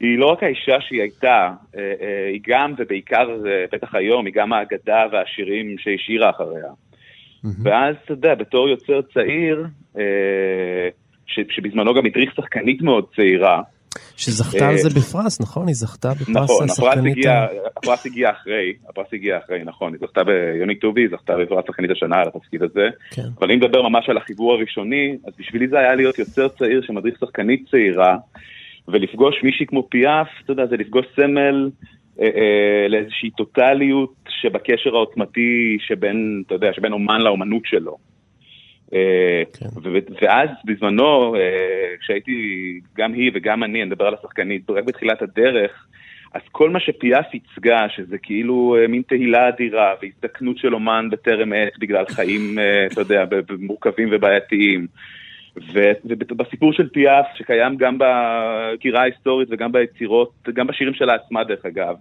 היא לא רק האישה שהיא הייתה, אה, אה, היא גם, ובעיקר, בטח היום, היא גם האגדה והשירים שהשאירה אחריה. ואז, אתה יודע, בתור יוצר צעיר, אה, שבזמנו גם הדריך שחקנית מאוד צעירה. שזכתה על זה בפרס, נכון? היא זכתה בפרס נכון, הפרס השחקנית. ה- הפרס הגיע אחרי, הפרס הגיע אחרי, נכון, היא זכתה ביוני טובי, היא זכתה בפרס שחקנית השנה על התפקיד הזה. כן. אבל אם נדבר ממש על החיבור הראשוני, אז בשבילי זה היה להיות יוצר צעיר שמדריך שחקנית צעירה, ולפגוש מישהי כמו פיאף, אתה יודע, זה לפגוש סמל אה, אה, לאיזושהי טוטליות שבקשר העוצמתי שבין, אתה יודע, שבין אומן לאומנות שלו. אה, כן. ואז בזמנו, אה, כשהייתי, גם היא וגם אני, אני מדבר על השחקנית, רק בתחילת הדרך, אז כל מה שפיאף ייצגה, שזה כאילו אה, מין תהילה אדירה והזדקנות של אומן בטרם עת בגלל חיים, אה, אתה יודע, מורכבים ובעייתיים. ובסיפור של פיאף, שקיים גם בקירה ההיסטורית וגם ביצירות, גם בשירים שלה עצמה דרך אגב,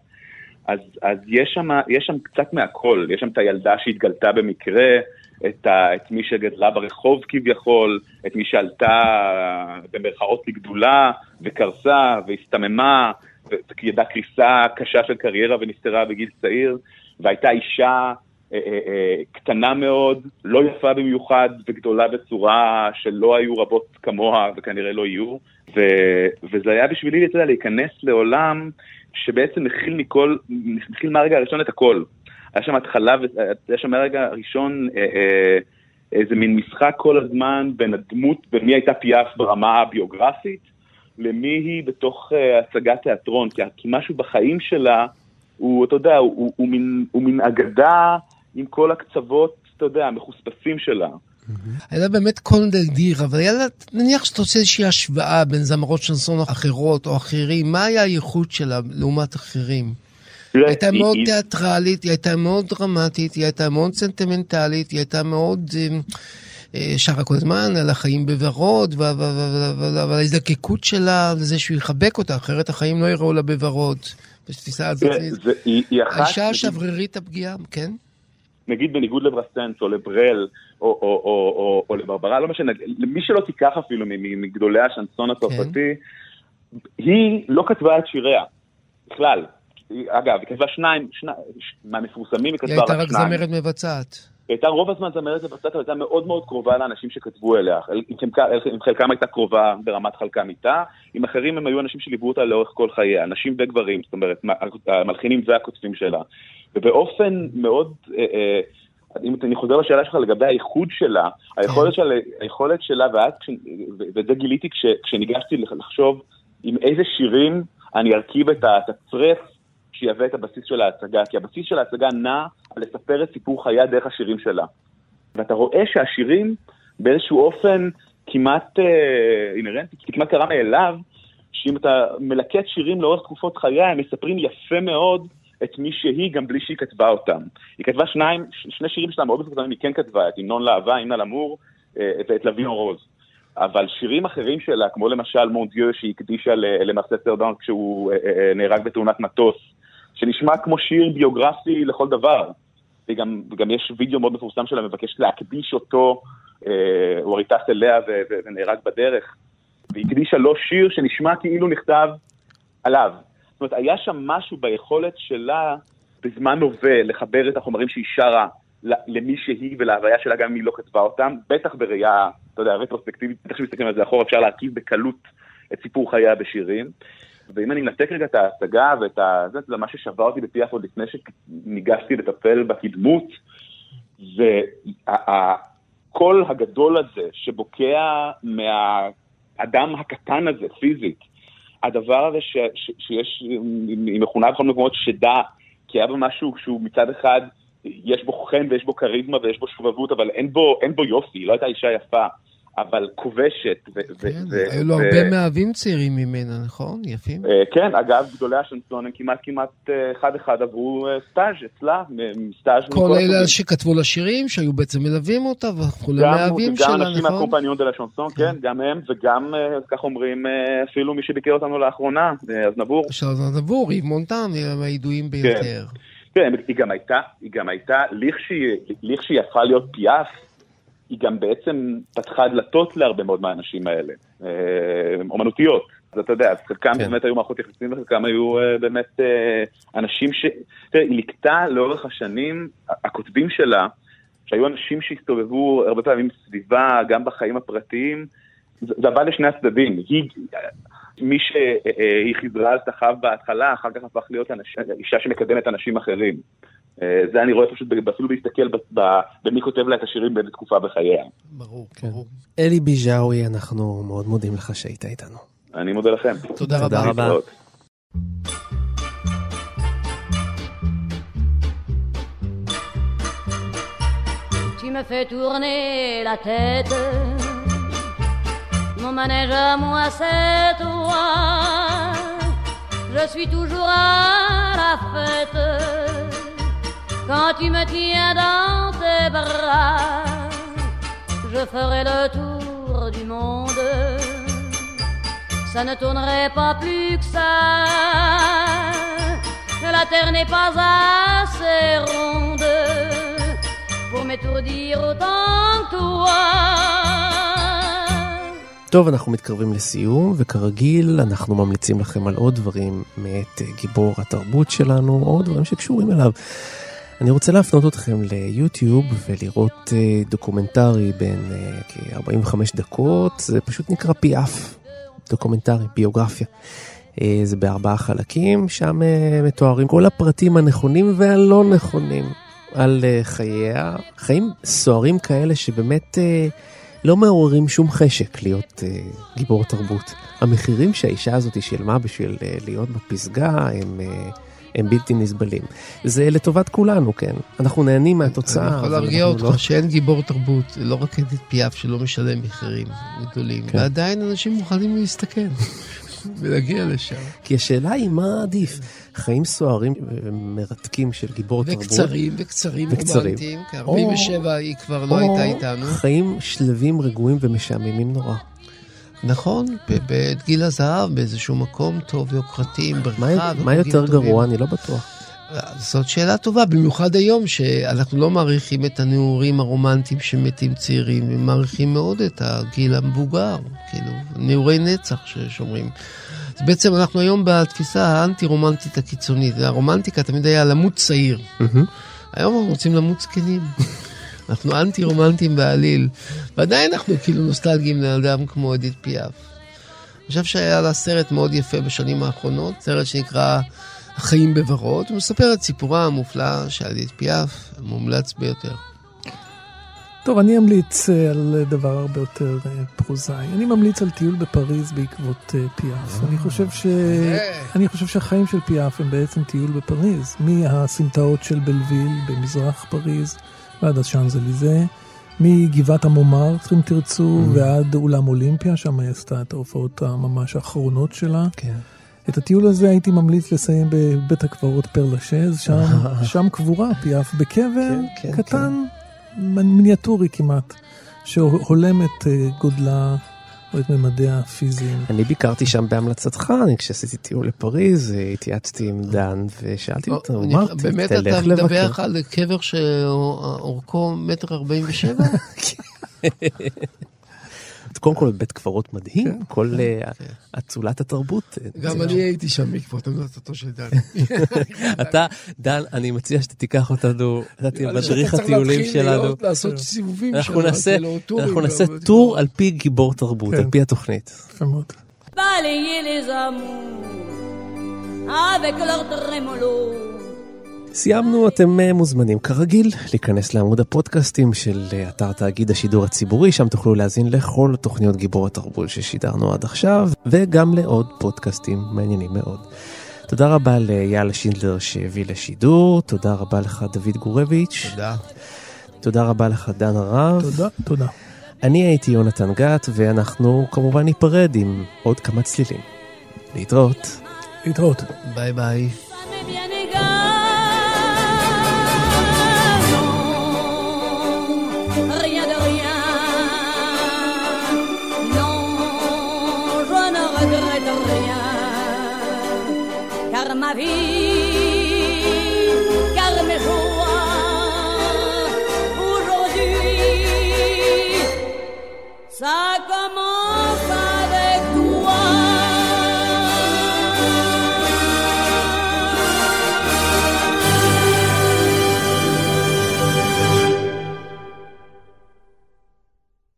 אז, אז יש, שם, יש שם קצת מהכל, יש שם את הילדה שהתגלתה במקרה, את, ה, את מי שגדלה ברחוב כביכול, את מי שעלתה במרכאות לגדולה וקרסה והסתממה, וידעה קריסה קשה של קריירה ונפטרה בגיל צעיר, והייתה אישה קטנה מאוד, לא יפה במיוחד וגדולה בצורה שלא היו רבות כמוה וכנראה לא יהיו, ו, וזה היה בשבילי, אתה יודע, להיכנס לעולם שבעצם מכיל מכל, מכיל מהרגע הראשון את הכל. היה שם התחלה, היה שם מהרגע הראשון אה, אה, איזה מין משחק כל הזמן בין הדמות, בין מי הייתה פיאף ברמה הביוגרפית, למי היא בתוך אה, הצגת תיאטרון, כי משהו בחיים שלה, הוא, אתה יודע, הוא, הוא, הוא, מין, הוא מין אגדה עם כל הקצוות, אתה יודע, המחוספסים שלה. היה לה באמת קול נדיר, אבל היה לה, נניח שאתה עושה איזושהי השוואה בין זמרות שנסון אחרות או אחרים, מה היה הייחוד שלה לעומת אחרים? היא הייתה מאוד תיאטרלית, היא הייתה מאוד דרמטית, היא הייתה מאוד סנטימנטלית, היא הייתה מאוד... אה, אה, שרה כל הזמן על החיים בוורוד, ועל ההזדקקות שלה לזה שהוא יחבק אותה, אחרת החיים לא יראו לה בוורוד. בתפיסה הזאת, האישה השברירית הפגיעה, כן? נגיד בניגוד לברסנס או לברל או, או, או, או, או לברברה, לא משנה, למי שלא תיקח אפילו מגדולי השנסון הצרפתי, היא לא כתבה את שיריה, בכלל. היא- אגב, היא כתבה שניים, שני, ש- מהמפורסמים היא היא כתבה הייתה רק רק שניים. זמרת מבצעת. היא הייתה רוב הזמן זמרת לבצעת, אבל הייתה מאוד מאוד קרובה לאנשים שכתבו אליה. עם חלקם- הייתה קרובה ברמת חלקם איתה, עם אחרים הם היו אנשים שליוו אותה לאורך כל חייה, נשים וגברים, זאת אומרת, המלחינים והכותבים שלה. ובאופן מאוד, אה, אה, אם אני חוזר לשאלה שלך לגבי האיחוד שלה, היכולת, של, היכולת שלה, ואז, ואת זה גיליתי כש, כשניגשתי לחשוב עם איזה שירים אני ארכיב את התצרף שיהווה את הבסיס של ההצגה, כי הבסיס של ההצגה נע על לספר את סיפור חייה דרך השירים שלה. ואתה רואה שהשירים באיזשהו אופן כמעט אה, אינהרנטי, כמעט קרה מאליו, שאם אתה מלקט שירים לאורך תקופות חייה, הם מספרים יפה מאוד את מי שהיא, גם בלי שהיא כתבה אותם. היא כתבה שניים, שני שירים שלה מאוד מפורסמים, היא כן כתבה, את המנון לאהבה, המנון למור, אה, ואת לביון רוז. אבל שירים אחרים שלה, כמו למשל מונדיו שהיא הקדישה ל- למרסה סרדן כשהוא אה, אה, נהרג בתאונת מטוס, שנשמע כמו שיר ביוגרפי לכל דבר. וגם, וגם יש וידאו מאוד מפורסם שלה מבקש להקדיש אותו, הוא הרי טס אליה ונהרג בדרך, והיא הקדישה לו שיר שנשמע כאילו נכתב עליו. אומרת, היה שם משהו ביכולת שלה בזמן הווה לחבר את החומרים שהיא שרה למי שהיא ולהוויה שלה, גם אם היא לא כתבה אותם, בטח בראייה, אתה יודע, רטרוספקטיבית, בטח כשמסתכלים על זה אחורה, אפשר להרכיב בקלות את סיפור חייה בשירים. ואם אני מנתק רגע את ההשגה ואת ה... זה, זה מה ששבר אותי בפיאף עוד לפני שניגשתי לטפל בקדמות, זה הקול הגדול הזה שבוקע מהאדם הקטן הזה, פיזית. הדבר הזה ש, ש, שיש, היא מכונה בכל מקומות שדה, כי היה בה משהו שהוא מצד אחד, יש בו חן ויש בו כריזמה ויש בו שובבות, אבל אין בו, אין בו יופי, היא לא הייתה אישה יפה, אבל כובשת. כן, היו לו הרבה מאהבים צעירים ממנה, נכון? יפים. אה, כן, אגב, גדולי השנסון הם כמעט כמעט אה, אחד אחד עברו אה, סטאז' אצלה, סטאז' כל אלה. שכתבו לה שירים, שהיו בעצם מלווים אותה, והפכו גם, למאהבים גם שלה, אנשים נכון? מהקומפניון דה לשנסון, כן, גם הם, וגם, כך אומרים, אפילו מי שביקר אותנו לאחרונה, אה, אזנבור. עכשיו נבור, ריב מונטן, הידועים ביותר. כן, היא גם הייתה, היא גם הייתה, לכשהיא הפכה להיות פיאף, היא גם בעצם פתחה דלתות להרבה מאוד מהאנשים האלה, אה, אומנותיות. אז אתה יודע, אז חלקם כן. באמת היו מערכות יחסים וחלקם היו אה, באמת אה, אנשים ש... תראה, היא לקטה לאורך השנים, הכותבים שלה, שהיו אנשים שהסתובבו הרבה פעמים סביבה, גם בחיים הפרטיים, זה זה עבד לשני הצדדים. היא, מי שהיא חיזרה על תחב בהתחלה, אחר כך הפך להיות אנש, אישה שמקדמת אנשים אחרים. אה, זה אני רואה פשוט אפילו להסתכל במי כותב לה את השירים באיזה תקופה בחייה. ברור, כן. ברור. אלי ביז'אווי, אנחנו מאוד מודים לך שהיית איתנו. אני מודה לכם. תודה תודה רבה. רבה. Tu me fais tourner la tête. Mon manège à moi, c'est toi. Je suis toujours à la fête. Quand tu me tiens dans tes bras, je ferai le tour du monde. Ça ne tournerait pas plus que ça. La terre n'est pas assez ronde pour m'étourdir autant que toi. טוב, אנחנו מתקרבים לסיום, וכרגיל אנחנו ממליצים לכם על עוד דברים מאת אה, גיבור התרבות שלנו, או דברים שקשורים אליו. אני רוצה להפנות אתכם ליוטיוב ולראות אה, דוקומנטרי בין אה, כ-45 דקות, זה פשוט נקרא פיאף, דוקומנטרי, ביוגרפיה. זה בארבעה חלקים, שם מתוארים כל הפרטים הנכונים והלא נכונים על חייה, חיים סוערים כאלה שבאמת לא מעוררים שום חשק להיות אה, גיבור תרבות. המחירים שהאישה הזאת שילמה בשביל אה, להיות בפסגה הם... אה, הם בלתי נסבלים. זה לטובת כולנו, כן. אנחנו נהנים מהתוצאה. אני יכול להרגיע אותך לא- שאין גיבור תרבות, לא רק אדית פיאף שלא משלם מחירים גדולים, כן. ועדיין אנשים מוכנים להסתכן ולהגיע לשם. כי השאלה היא מה עדיף, חיים סוערים ומרתקים של גיבור תרבות. וקצרים, וקצרים וקצרים. רומנטיים, כי 47 היא כבר לא הייתה איתנו. חיים שלווים, רגועים ומשעממים נורא. נכון, ב- בעת גיל הזהב, באיזשהו מקום טוב ויוקרתי, עם מה, בריכה. מה וחוגים יותר טובים. גרוע? אני לא בטוח. זאת שאלה טובה, במיוחד היום שאנחנו לא מעריכים את הנעורים הרומנטיים שמתים צעירים, ומעריכים מאוד את הגיל המבוגר, כאילו, נעורי נצח שאומרים. אז בעצם אנחנו היום בתפיסה האנטי-רומנטית הקיצונית, הרומנטיקה תמיד היה למות צעיר. היום אנחנו רוצים למות זקנים. [laughs] אנחנו אנטי רומנטיים בעליל, ועדיין אנחנו כאילו נוסטלגיים לאדם כמו אדית פיאף. אני חושב שהיה לה סרט מאוד יפה בשנים האחרונות, סרט שנקרא החיים בוורוד, הוא מספר את סיפורה המופלא של אדית פיאף, מומלץ ביותר. טוב, אני אמליץ אה, על דבר הרבה יותר אה, פרוזאי. אני ממליץ על טיול בפריז בעקבות אה, פיאף. אני חושב ש... אני חושב שהחיים של פיאף הם בעצם טיול בפריז. מהסמטאות של בלוויל במזרח פריז ועד השאנזליזה, מגבעת המומר, אם תרצו, ועד אולם אולימפיה, שם היא עשתה את ההופעות הממש האחרונות שלה. כן. את הטיול הזה הייתי ממליץ לסיים בבית הקברות פר לשז, שם, [laughs] שם קבורה פיאף בקבר כן, כן, קטן, מ- מיניאטורי כמעט, שהולם את אה, גודלה או את ממדיה הפיזיים. אני ביקרתי שם בהמלצתך, אני כשעשיתי טיול לפריז, אה, התייעצתי עם דן ושאלתי אותו, אני- אמרתי, באמת אתה תלך לבקר. מדווח על קבר שאורכו מטר ארבעים ושבע? [laughs] קודם כל בית קברות מדהים, כן, כל אה, אצולת התרבות. אה, גם אני הייתי שם בעקבות המלצתו של דן. [laughs] אתה, דן, אני מציע שתתיקח אותנו, אתה תהיה מדריך הטיולים להתחיל שלנו. לעשות סיבובים אנחנו נעשה, כאילו, טורים, אנחנו נעשה לא- טור על פי גיבור תרבות, כן. על פי התוכנית. יפה מאוד. balayer les amours avec leur trémolo. סיימנו, אתם אה, מוזמנים כרגיל להיכנס לעמוד הפודקאסטים של אה, אתר תאגיד השידור הציבורי, שם תוכלו להאזין לכל תוכניות גיבור התרבות ששידרנו עד עכשיו, וגם לעוד פודקאסטים מעניינים מאוד. תודה רבה ליאללה שינדלר שהביא לשידור, תודה רבה לך דוד גורביץ', תודה. תודה רבה לך דן הרב. תודה, תודה. אני הייתי יונתן גת, ואנחנו כמובן ניפרד עם עוד כמה צלילים. להתראות. להתראות. ביי ביי. Ma vie, car mes joies, aujourd'hui, ça